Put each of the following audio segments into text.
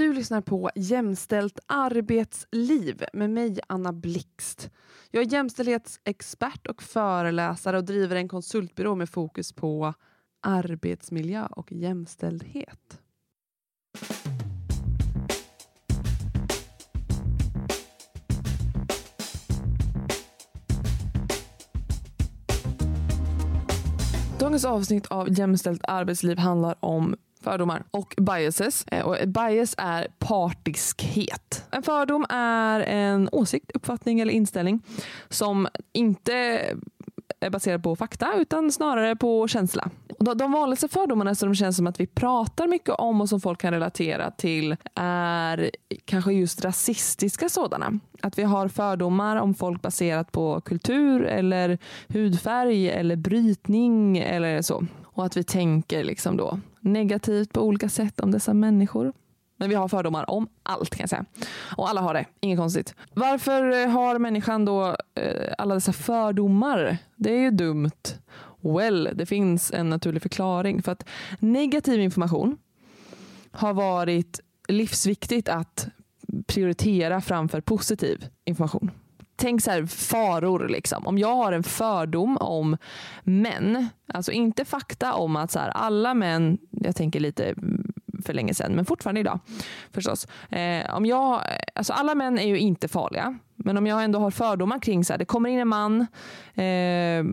Du lyssnar på Jämställt arbetsliv med mig, Anna Blixt. Jag är jämställdhetsexpert och föreläsare och driver en konsultbyrå med fokus på arbetsmiljö och jämställdhet. Dagens avsnitt av Jämställt arbetsliv handlar om fördomar och biases. Eh, och bias är partiskhet. En fördom är en åsikt, uppfattning eller inställning som inte är baserad på fakta utan snarare på känsla. De vanligaste fördomarna som känns som att vi pratar mycket om och som folk kan relatera till är kanske just rasistiska sådana. Att vi har fördomar om folk baserat på kultur eller hudfärg eller brytning eller så. Och att vi tänker liksom då negativt på olika sätt om dessa människor. Men vi har fördomar om allt kan jag säga. Och alla har det, inget konstigt. Varför eh, har människan då eh, alla dessa fördomar? Det är ju dumt. Well, det finns en naturlig förklaring. För att negativ information har varit livsviktigt att prioritera framför positiv information tänk så här, faror. Liksom. Om jag har en fördom om män, alltså inte fakta om att så här, alla män, jag tänker lite för länge sedan, men fortfarande idag förstås. Eh, om jag, alltså alla män är ju inte farliga, men om jag ändå har fördomar kring så här, det kommer in en man eh,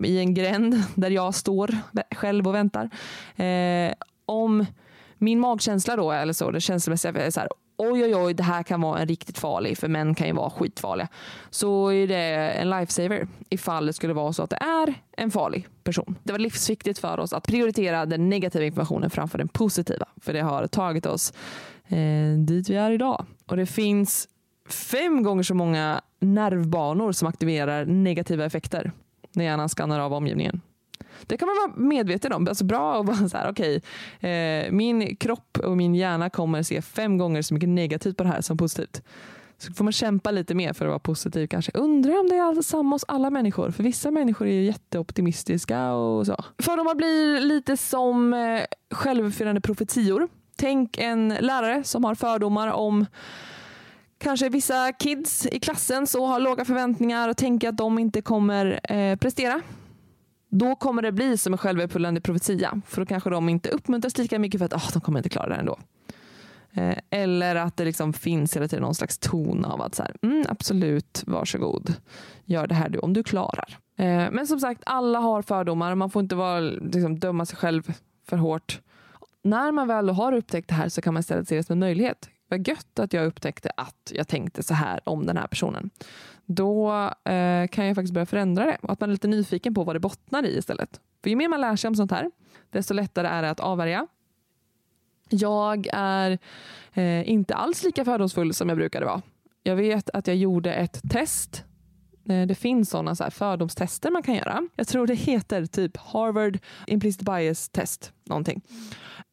i en gränd där jag står själv och väntar. Eh, om min magkänsla då, eller så, det känslomässiga är så här, oj oj oj, det här kan vara en riktigt farlig, för män kan ju vara skitfarliga. Så är det en lifesaver ifall det skulle vara så att det är en farlig person. Det var livsviktigt för oss att prioritera den negativa informationen framför den positiva. För det har tagit oss eh, dit vi är idag. Och det finns fem gånger så många nervbanor som aktiverar negativa effekter när hjärnan skannar av omgivningen. Det kan man vara medveten om. Alltså bra att vara så här, okej, okay, eh, min kropp och min hjärna kommer se fem gånger så mycket negativt på det här som positivt. Så får man kämpa lite mer för att vara positiv kanske. Undrar om det är samma hos alla människor. För vissa människor är ju jätteoptimistiska och så. Fördomar blir lite som eh, självuppfyllande profetior. Tänk en lärare som har fördomar om kanske vissa kids i klassen så har låga förväntningar och tänker att de inte kommer eh, prestera då kommer det bli som en självuppfyllande profetia. För då kanske de inte uppmuntras lika mycket för att oh, de kommer inte klara det ändå. Eh, eller att det liksom finns hela tiden någon slags ton av att så här, mm, absolut, varsågod, gör det här du om du klarar. Eh, men som sagt, alla har fördomar. Man får inte vara, liksom, döma sig själv för hårt. När man väl har upptäckt det här så kan man istället se det som en möjlighet. Vad gött att jag upptäckte att jag tänkte så här om den här personen då eh, kan jag faktiskt börja förändra det. Och att man är lite nyfiken på vad det bottnar i istället. För ju mer man lär sig om sånt här, desto lättare är det att avvärja. Jag är eh, inte alls lika fördomsfull som jag brukade vara. Jag vet att jag gjorde ett test. Eh, det finns sådana så fördomstester man kan göra. Jag tror det heter typ Harvard Implicit Bias Test. Någonting.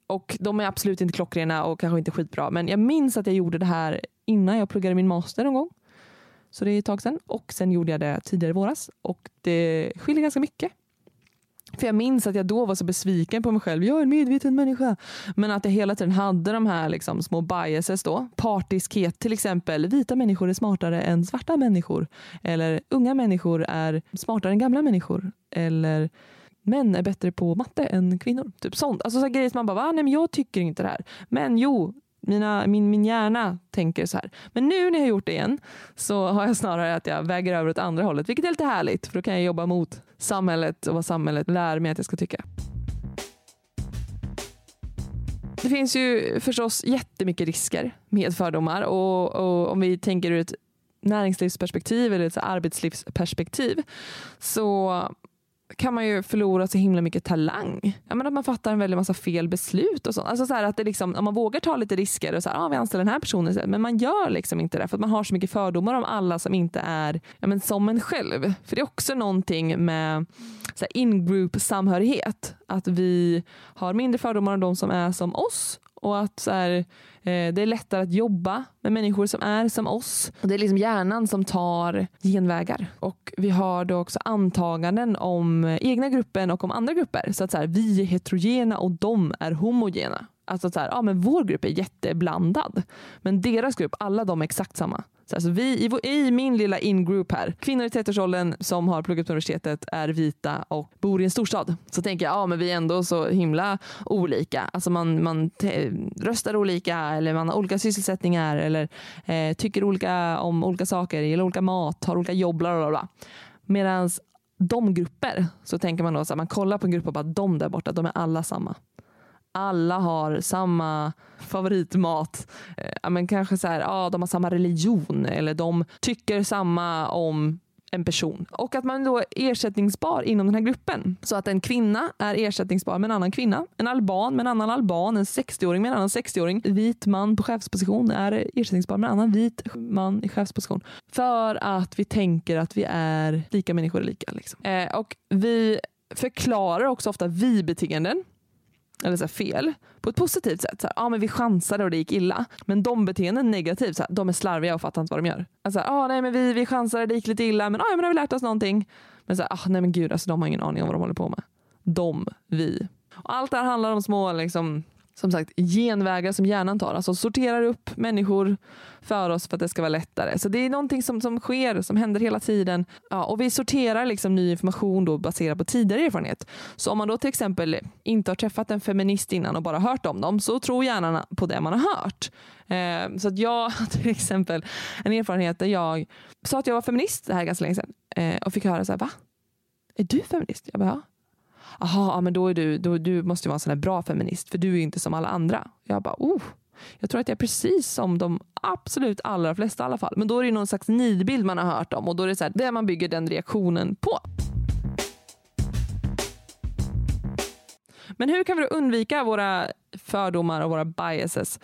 Och De är absolut inte klockrena och kanske inte skitbra. Men jag minns att jag gjorde det här innan jag pluggade min master någon gång. Så det är ett tag sedan. Och sen gjorde jag det tidigare i våras och det skiljer ganska mycket. För jag minns att jag då var så besviken på mig själv. Jag är en medveten människa. Men att jag hela tiden hade de här liksom små biases då. Partiskhet till exempel. Vita människor är smartare än svarta människor. Eller unga människor är smartare än gamla människor. Eller män är bättre på matte än kvinnor. Typ sånt. Alltså så grejer som man bara, Nej, men jag tycker inte det här. Men jo, mina, min, min hjärna tänker så här. Men nu när jag har gjort det igen så har jag snarare att jag väger över åt andra hållet, vilket är lite härligt för då kan jag jobba mot samhället och vad samhället lär mig att jag ska tycka. Det finns ju förstås jättemycket risker med fördomar och, och om vi tänker ur ett näringslivsperspektiv eller ett arbetslivsperspektiv så kan man ju förlora så himla mycket talang. Jag menar, att man fattar en väldig massa fel beslut och sånt. Alltså så att det liksom, om man vågar ta lite risker och så här, ah, vi anställer den här personen, men man gör liksom inte det för att man har så mycket fördomar om alla som inte är ja, men som en själv. För det är också någonting med in-group samhörighet. Att vi har mindre fördomar om de som är som oss och att så här, eh, det är lättare att jobba med människor som är som oss. Och det är liksom hjärnan som tar genvägar. Och vi har då också antaganden om eh, egna gruppen och om andra grupper. Så att så här, vi är heterogena och de är homogena. Alltså så här, ja, men vår grupp är jätteblandad. Men deras grupp, alla de är exakt samma. Så alltså vi, i, i min lilla in-group här, kvinnor i 30-årsåldern som har pluggat på universitetet är vita och bor i en storstad. Så tänker jag, ja men vi är ändå så himla olika. Alltså man, man röstar olika eller man har olika sysselsättningar eller eh, tycker olika om olika saker, gillar olika mat, har olika jobb, bla bla bla. Medan de grupper så tänker man då så här, man kollar på en grupp och bara de där borta, de är alla samma alla har samma favoritmat. Eh, men kanske så här, ja, de har samma religion eller de tycker samma om en person. Och att man då är ersättningsbar inom den här gruppen. Så att en kvinna är ersättningsbar med en annan kvinna. En alban med en annan alban. En 60-åring med en annan 60-åring. Vit man på chefsposition är ersättningsbar med en annan vit man i chefsposition. För att vi tänker att vi är lika människor är lika. Liksom. Eh, och vi förklarar också ofta vi-beteenden eller så fel på ett positivt sätt. Så här, ah, men vi chansade och det gick illa. Men de beteenden negativt, så här, de är slarviga och fattar inte vad de gör. Alltså, ah, nej, men vi, vi chansade, det gick lite illa, men, ah, men har vi lärt oss någonting. Men så här, ah, nej men gud, alltså, de har ingen aning om vad de håller på med. De, vi. Och allt det här handlar om små liksom, som sagt genvägar som hjärnan tar. Alltså sorterar upp människor för oss för att det ska vara lättare. Så det är någonting som, som sker, som händer hela tiden. Ja, och vi sorterar liksom ny information då baserat på tidigare erfarenhet. Så om man då till exempel inte har träffat en feminist innan och bara hört om dem så tror hjärnan på det man har hört. Eh, så att jag har till exempel en erfarenhet där jag sa att jag var feminist, det här är ganska länge sedan, eh, och fick höra så här, va? Är du feminist? Jag bara, ja aha, men då är du, då, du måste vara en sån här bra feminist för du är inte som alla andra. Jag bara, oh, jag tror att jag är precis som de absolut allra flesta i alla fall. Men då är det någon slags nidbild man har hört om och då är det så här, det man bygger den reaktionen på. Men hur kan vi undvika våra fördomar och våra biases?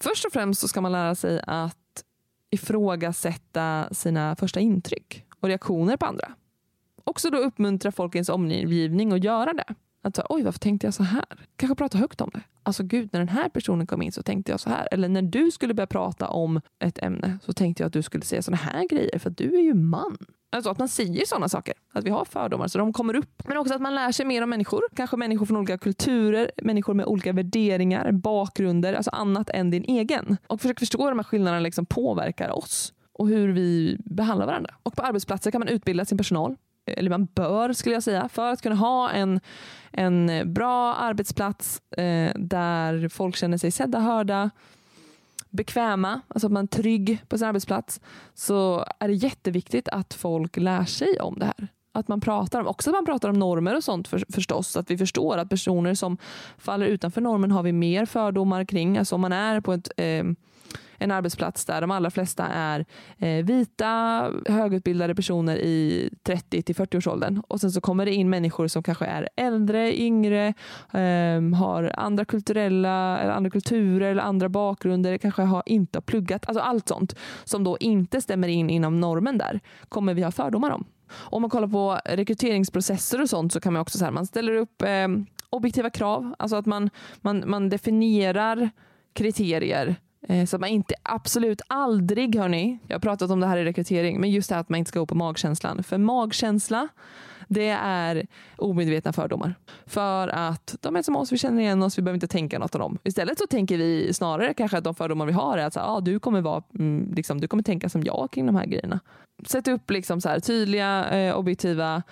Först och främst så ska man lära sig att ifrågasätta sina första intryck och reaktioner på andra också då uppmuntra folk i ens omgivning att göra det. Att så, oj, varför tänkte jag så här? Kanske prata högt om det. Alltså gud, när den här personen kom in så tänkte jag så här. Eller när du skulle börja prata om ett ämne så tänkte jag att du skulle säga sådana här grejer för du är ju man. Alltså att man säger sådana saker. Att vi har fördomar så de kommer upp. Men också att man lär sig mer om människor. Kanske människor från olika kulturer, människor med olika värderingar, bakgrunder, alltså annat än din egen. Och försök förstå hur de här skillnaderna liksom påverkar oss och hur vi behandlar varandra. Och på arbetsplatser kan man utbilda sin personal eller man bör skulle jag säga, för att kunna ha en, en bra arbetsplats eh, där folk känner sig sedda, hörda, bekväma, alltså att man är trygg på sin arbetsplats, så är det jätteviktigt att folk lär sig om det här. Att man pratar om, också att man pratar om normer och sånt för, förstås. Att vi förstår att personer som faller utanför normen har vi mer fördomar kring. Alltså om man är på ett eh, en arbetsplats där de allra flesta är eh, vita, högutbildade personer i 30 till 40-årsåldern. Och sen så kommer det in människor som kanske är äldre, yngre, ehm, har andra kulturella, eller andra kulturer eller andra bakgrunder, kanske har inte har pluggat. Alltså allt sånt som då inte stämmer in inom normen där kommer vi ha fördomar om. Om man kollar på rekryteringsprocesser och sånt så kan man också så här, man ställer upp eh, objektiva krav, alltså att man, man, man definierar kriterier Eh, så att man inte, absolut aldrig, hörni, jag har pratat om det här i rekrytering, men just det här att man inte ska gå på magkänslan. För magkänsla, det är omedvetna fördomar. För att de är som oss, vi känner igen oss, vi behöver inte tänka något om dem. Istället så tänker vi snarare kanske att de fördomar vi har är att så, ah, du, kommer vara, mm, liksom, du kommer tänka som jag kring de här grejerna. Sätt upp liksom så här, tydliga, eh, objektiva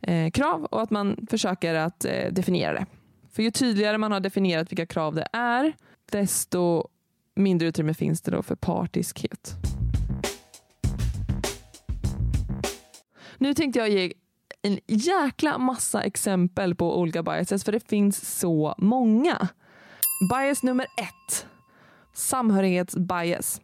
eh, krav och att man försöker att eh, definiera det. För ju tydligare man har definierat vilka krav det är, desto mindre utrymme finns det då för partiskhet. Nu tänkte jag ge en jäkla massa exempel på olika biases för det finns så många. Bias nummer ett. Samhörighetsbias.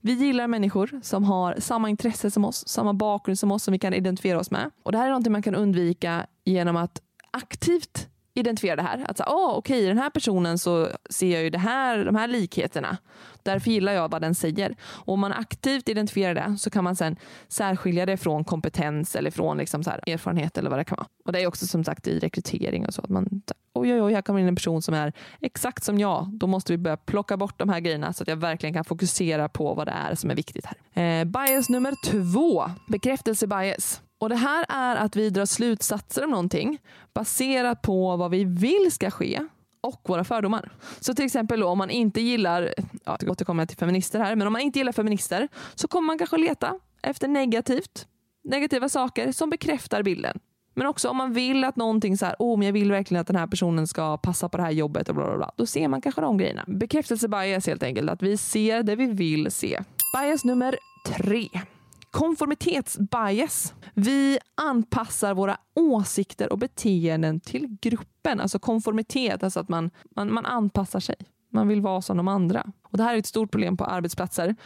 Vi gillar människor som har samma intresse som oss, samma bakgrund som oss som vi kan identifiera oss med. Och Det här är något man kan undvika genom att aktivt identifiera det här. Att säga, oh, okej, okay, den här personen så ser jag ju det här, de här likheterna. Därför gillar jag vad den säger. Och om man aktivt identifierar det så kan man sen särskilja det från kompetens eller från liksom så här, erfarenhet eller vad det kan vara. Och det är också som sagt i rekrytering och så. Att man, oj, oj, oj, här kommer in en person som är exakt som jag. Då måste vi börja plocka bort de här grejerna så att jag verkligen kan fokusera på vad det är som är viktigt här. Eh, bias nummer två, bekräftelse-bias. Och Det här är att vi drar slutsatser om någonting baserat på vad vi vill ska ske och våra fördomar. Så till exempel då, om man inte gillar, ja, återkommer jag till feminister här, men om man inte gillar feminister så kommer man kanske leta efter negativt, negativa saker som bekräftar bilden. Men också om man vill att någonting så här, oh, men jag vill verkligen att den här personen ska passa på det här jobbet och bla bla bla. Då ser man kanske de grejerna. Bekräftelsebias helt enkelt, att vi ser det vi vill se. Bias nummer tre. Konformitetsbias. Vi anpassar våra åsikter och beteenden till gruppen. Alltså konformitet, alltså att man, man, man anpassar sig. Man vill vara som de andra. Och Det här är ett stort problem på arbetsplatser.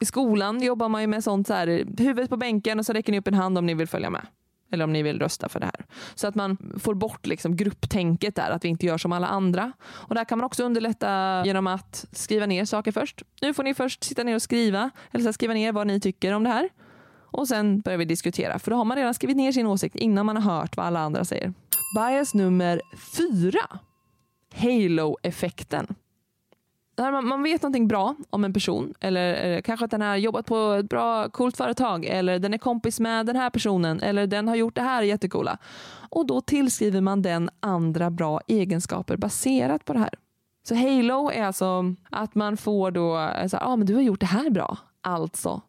I skolan jobbar man ju med sånt så här, huvudet på bänken och så räcker ni upp en hand om ni vill följa med. Eller om ni vill rösta för det här. Så att man får bort liksom grupptänket där, att vi inte gör som alla andra. Och Där kan man också underlätta genom att skriva ner saker först. Nu får ni först sitta ner och skriva, eller så skriva ner vad ni tycker om det här. Och sen börjar vi diskutera, för då har man redan skrivit ner sin åsikt innan man har hört vad alla andra säger. Bias nummer fyra. Halo-effekten man vet någonting bra om en person eller eh, kanske att den har jobbat på ett bra coolt företag eller den är kompis med den här personen eller den har gjort det här jättekola. Och då tillskriver man den andra bra egenskaper baserat på det här. Så Halo är alltså att man får då, alltså, ja ah, men du har gjort det här bra, alltså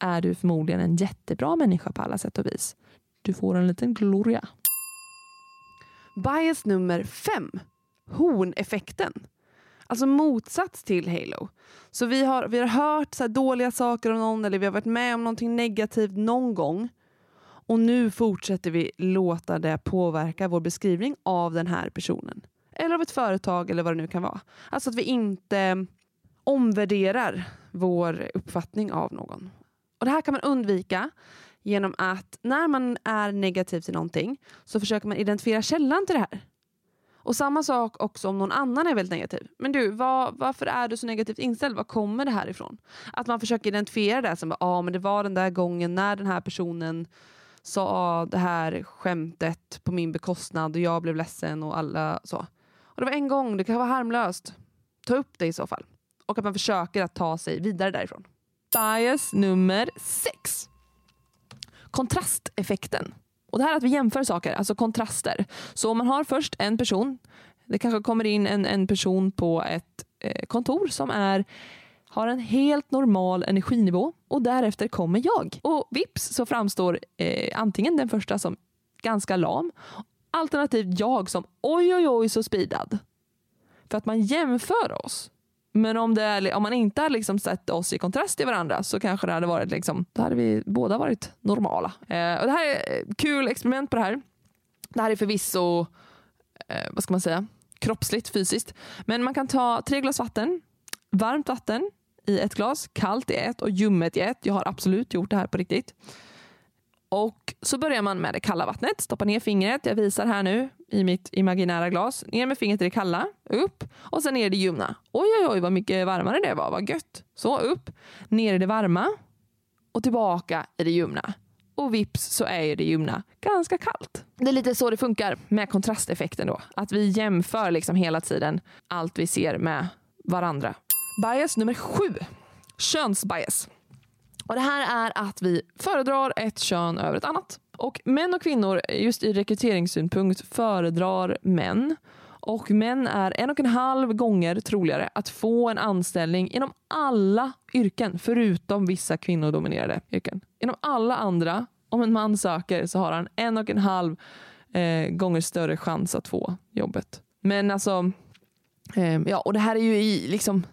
är du förmodligen en jättebra människa på alla sätt och vis. Du får en liten gloria. Bias nummer fem. Horneffekten. Alltså motsats till Halo. Så vi har, vi har hört så dåliga saker om någon eller vi har varit med om någonting negativt någon gång. Och nu fortsätter vi låta det påverka vår beskrivning av den här personen. Eller av ett företag eller vad det nu kan vara. Alltså att vi inte omvärderar vår uppfattning av någon. Och Det här kan man undvika genom att när man är negativ till någonting så försöker man identifiera källan till det här. Och samma sak också om någon annan är väldigt negativ. Men du, var, varför är du så negativt inställd? Var kommer det här ifrån? Att man försöker identifiera det som ah, men det var den där gången när den här personen sa det här skämtet på min bekostnad och jag blev ledsen och alla så. Och det var en gång, det kan vara harmlöst. Ta upp det i så fall. Och att man försöker att ta sig vidare därifrån. Bias nummer sex. Kontrasteffekten. Och Det här att vi jämför saker, alltså kontraster. Så om man har först en person, det kanske kommer in en, en person på ett eh, kontor som är har en helt normal energinivå och därefter kommer jag. Och vips så framstår eh, antingen den första som ganska lam alternativt jag som oj oj oj så speedad. För att man jämför oss. Men om, det är, om man inte hade liksom sett oss i kontrast till varandra så kanske det hade varit liksom, då hade vi båda varit normala. Eh, och det här är ett kul experiment på det här. Det här är förvisso, eh, vad ska man säga, kroppsligt, fysiskt. Men man kan ta tre glas vatten, varmt vatten i ett glas, kallt i ett och ljummet i ett. Jag har absolut gjort det här på riktigt. Och så börjar man med det kalla vattnet. Stoppa ner fingret. Jag visar här nu i mitt imaginära glas. Ner med fingret i det kalla, upp och sen ner i det ljumna. Oj, oj, oj vad mycket varmare det var. Vad gött. Så upp, ner i det varma och tillbaka i det ljumna. Och vips så är det ljumna ganska kallt. Det är lite så det funkar med kontrasteffekten då. Att vi jämför liksom hela tiden allt vi ser med varandra. Bias nummer sju. Könsbias. Och Det här är att vi föredrar ett kön över ett annat. Och Män och kvinnor, just i rekryteringssynpunkt, föredrar män. Och män är en och en halv gånger troligare att få en anställning inom alla yrken, förutom vissa kvinnodominerade yrken. Inom alla andra, om en man söker så har han en och en halv eh, gånger större chans att få jobbet. Men alltså, eh, ja, och det här är ju i liksom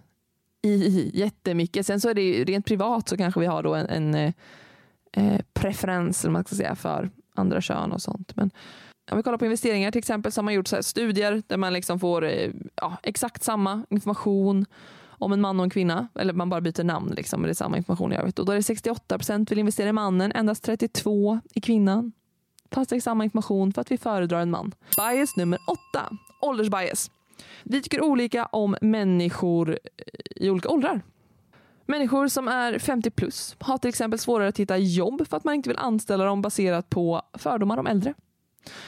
i jättemycket. Sen så är det ju, rent privat så kanske vi har då en, en eh, preferens eller man ska säga, för andra kön och sånt. Men om vi kollar på investeringar till exempel så har man gjort så studier där man liksom får eh, ja, exakt samma information om en man och en kvinna. Eller man bara byter namn, liksom, men det är samma information i övrigt. Och då är det 68 procent vill investera i mannen, endast 32 i kvinnan. Fast det är samma information för att vi föredrar en man. Bias nummer åtta, åldersbias. Vi tycker olika om människor eh, i olika åldrar. Människor som är 50 plus har till exempel svårare att hitta jobb för att man inte vill anställa dem baserat på fördomar om äldre.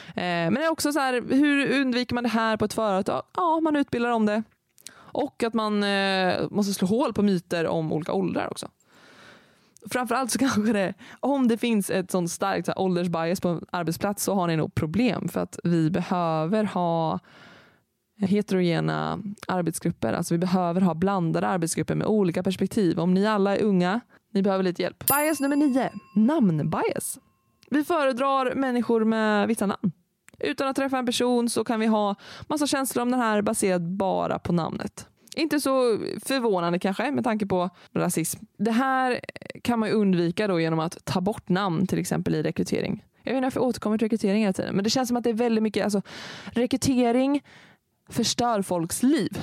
Eh, men det är också så här, hur undviker man det här på ett företag? Ja, man utbildar om det. Och att man eh, måste slå hål på myter om olika åldrar också. Framförallt så kanske det, om det finns ett sånt starkt så här, åldersbias på en arbetsplats så har ni nog problem för att vi behöver ha heterogena arbetsgrupper. Alltså vi behöver ha blandade arbetsgrupper med olika perspektiv. Om ni alla är unga, ni behöver lite hjälp. Bias nummer nio, namnbias. Vi föredrar människor med vissa namn. Utan att träffa en person så kan vi ha massa känslor om den här baserat bara på namnet. Inte så förvånande kanske med tanke på rasism. Det här kan man undvika då genom att ta bort namn till exempel i rekrytering. Jag vet inte varför jag återkommer till rekrytering hela tiden men det känns som att det är väldigt mycket, alltså rekrytering förstör folks liv.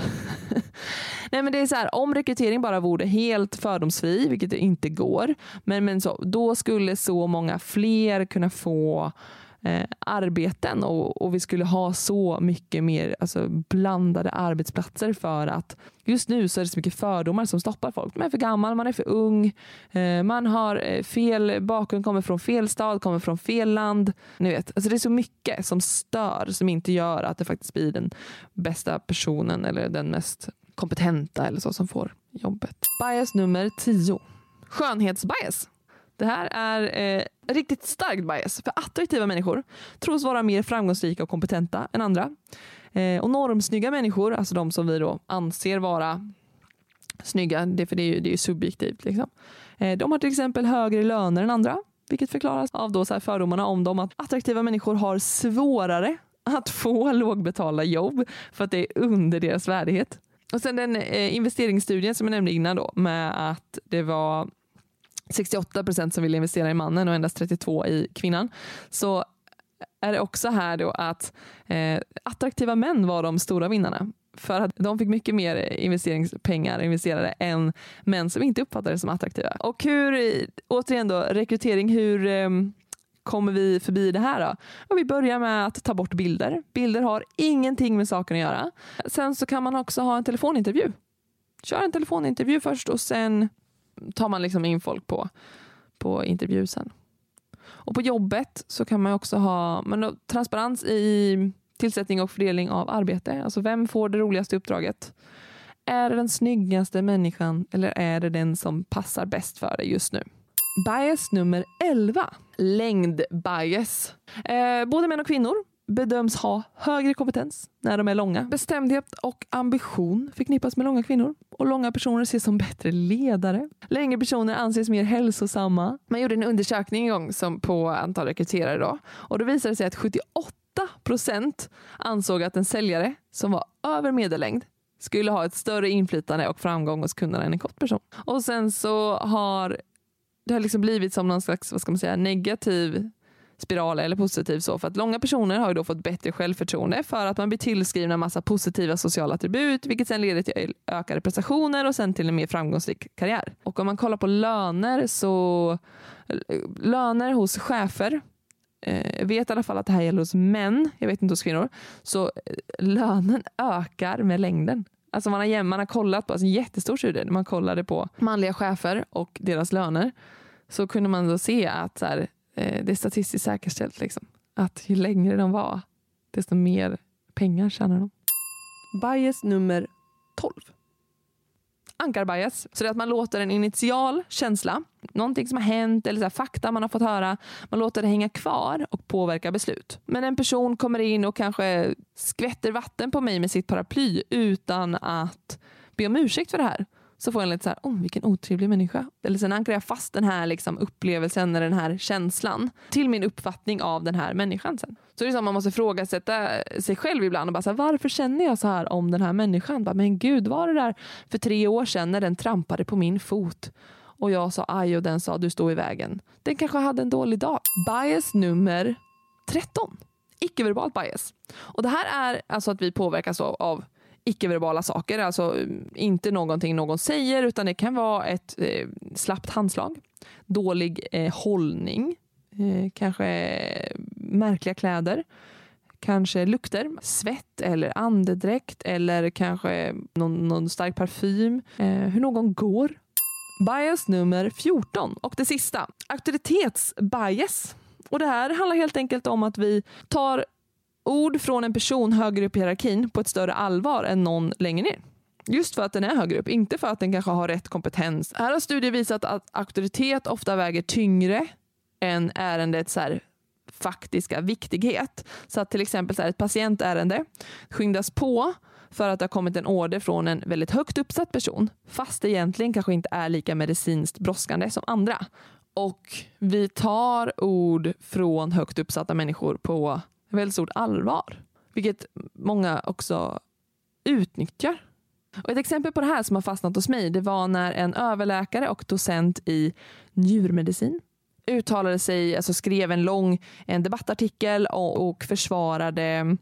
Nej, men det är så här, om rekrytering bara vore helt fördomsfri, vilket det inte går, men, men så, då skulle så många fler kunna få eh, arbeten och, och, vi skulle ha så mycket mer alltså, blandade arbetsplatser för att just nu så är det så mycket fördomar som stoppar folk. Man är för gammal, man är för ung, eh, man har eh, fel bakgrund, kommer från fel stad, kommer från fel land. Ni vet, alltså det är så mycket som stör som inte gör att det faktiskt blir den bästa personen eller den mest kompetenta eller så som får jobbet. Bias nummer 10. Skönhetsbias. Det här är eh, riktigt starkt bias. För attraktiva människor tros vara mer framgångsrika och kompetenta än andra. Eh, och normsnygga människor, alltså de som vi då anser vara snygga, det, för det är ju, det är subjektivt. Liksom. Eh, de har till exempel högre löner än andra. Vilket förklaras av då så fördomarna om dem att attraktiva människor har svårare att få lågbetalda jobb för att det är under deras värdighet. Och sen den eh, investeringsstudien som jag nämnde innan då med att det var 68 procent som ville investera i mannen och endast 32 i kvinnan. Så är det också här då att eh, attraktiva män var de stora vinnarna. För att de fick mycket mer investeringspengar investerade än män som inte uppfattades som attraktiva. Och hur, återigen då, rekrytering, hur eh, kommer vi förbi det här då? Och vi börjar med att ta bort bilder. Bilder har ingenting med saken att göra. Sen så kan man också ha en telefonintervju. Kör en telefonintervju först och sen tar man liksom in folk på, på intervju sen. Och på jobbet så kan man också ha men då, transparens i tillsättning och fördelning av arbete. Alltså vem får det roligaste uppdraget? Är det den snyggaste människan eller är det den som passar bäst för dig just nu? Bias nummer 11. Längdbias. Eh, både män och kvinnor bedöms ha högre kompetens när de är långa. Bestämdhet och ambition förknippas med långa kvinnor och långa personer ses som bättre ledare. Längre personer anses mer hälsosamma. Man gjorde en undersökning en gång som på antal rekryterare då och då visade det sig att 78 procent ansåg att en säljare som var över medellängd skulle ha ett större inflytande och framgång hos kunderna än en kort person. Och sen så har det har liksom blivit som någon slags vad ska man säga, negativ spiral eller positiv så. För att långa personer har ju då fått bättre självförtroende för att man blir tillskrivna en massa positiva sociala attribut vilket sen leder till ökade prestationer och sen till en mer framgångsrik karriär. Och om man kollar på löner så löner hos chefer jag vet i alla fall att det här gäller hos män, jag vet inte hos kvinnor, så eh, lönen ökar med längden. Alltså man har, man har kollat på, alltså en jättestor studie, man kollade på manliga chefer och deras löner, så kunde man då se att så här, det är statistiskt säkerställt liksom, att ju längre de var, desto mer pengar tjänar de. Bias nummer 12. Ankarbias. Så det är att man låter en initial känsla, någonting som har hänt eller så fakta man har fått höra, man låter det hänga kvar och påverka beslut. Men en person kommer in och kanske skvätter vatten på mig med sitt paraply utan att be om ursäkt för det här så får jag lite så här, oh, vilken otrevlig människa. Eller sen ankrar jag fast den här liksom upplevelsen, den här känslan till min uppfattning av den här människan. Sen. Så det är så man måste ifrågasätta sig själv ibland och bara så här, varför känner jag så här om den här människan? Bara, men gud, var det där för tre år sedan när den trampade på min fot och jag sa aj och den sa du står i vägen. Den kanske hade en dålig dag. Bias nummer 13. Icke-verbalt bias. Och det här är alltså att vi påverkas av, av icke-verbala saker, alltså mm, inte någonting någon säger utan det kan vara ett eh, slappt handslag, dålig eh, hållning, eh, kanske eh, märkliga kläder, kanske lukter, svett eller andedräkt eller kanske någon, någon stark parfym, eh, hur någon går. Bias nummer 14 och det sista, auktoritetsbias. Och det här handlar helt enkelt om att vi tar ord från en person högre upp i hierarkin på ett större allvar än någon längre ner. Just för att den är högre upp, inte för att den kanske har rätt kompetens. Här har studier visat att auktoritet ofta väger tyngre än ärendets så här faktiska viktighet. Så att till exempel så här, ett patientärende skyndas på för att det har kommit en order från en väldigt högt uppsatt person fast det egentligen kanske inte är lika medicinskt brådskande som andra. Och vi tar ord från högt uppsatta människor på väldigt stort allvar. Vilket många också utnyttjar. Och ett exempel på det här som har fastnat hos mig det var när en överläkare och docent i njurmedicin uttalade sig, alltså skrev en lång en debattartikel och, och försvarade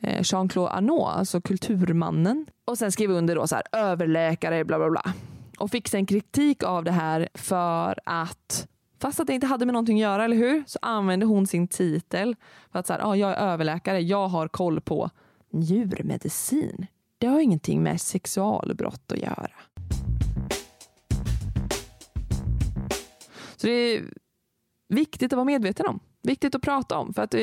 eh, Jean-Claude Arnault, alltså kulturmannen. Och sen skrev under då så här, överläkare bla bla bla. Och fick sen kritik av det här för att Fast att det inte hade med någonting att göra, eller hur? Så använde hon sin titel för att säga, ah, jag är överläkare, jag har koll på njurmedicin. Det har ingenting med sexualbrott att göra. Så det är viktigt att vara medveten om. Viktigt att prata om. För att eh,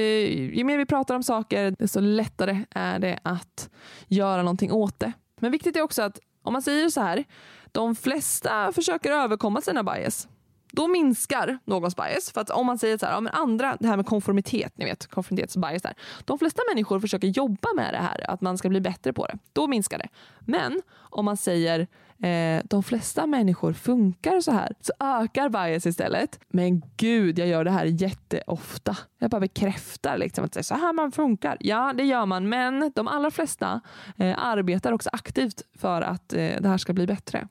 ju mer vi pratar om saker, desto lättare är det att göra någonting åt det. Men viktigt är också att om man säger så här, de flesta försöker överkomma sina bias. Då minskar någons bias. För att om man säger så här, ja, men andra, det här med konformitet, ni vet, konformitetsbias där. De flesta människor försöker jobba med det här, att man ska bli bättre på det. Då minskar det. Men om man säger eh, de flesta människor funkar så här, så ökar bias istället. Men gud, jag gör det här jätteofta. Jag bara bekräftar liksom att det är så här man funkar. Ja, det gör man, men de allra flesta eh, arbetar också aktivt för att eh, det här ska bli bättre.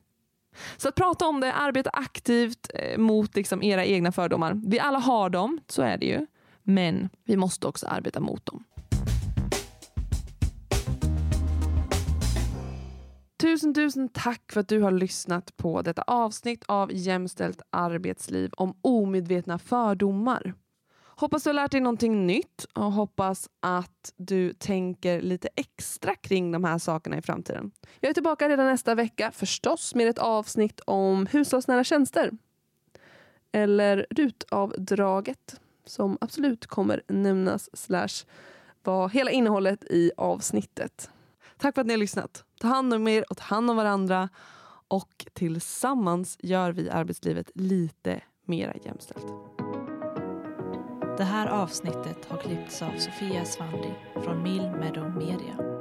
Så att prata om det, arbeta aktivt eh, mot liksom era egna fördomar. Vi alla har dem, så är det ju. Men vi måste också arbeta mot dem. Tusen, tusen tack för att du har lyssnat på detta avsnitt av Jämställt arbetsliv om omedvetna fördomar. Hoppas du har lärt dig någonting nytt och hoppas att du tänker lite extra kring de här sakerna i framtiden. Jag är tillbaka redan nästa vecka förstås med ett avsnitt om hushållsnära tjänster. Eller rutavdraget som absolut kommer nämnas slash vara hela innehållet i avsnittet. Tack för att ni har lyssnat. Ta hand om er och ta hand om varandra och tillsammans gör vi arbetslivet lite mera jämställt. Det här avsnittet har klippts av Sofia Svandi från Mill Meadow Media.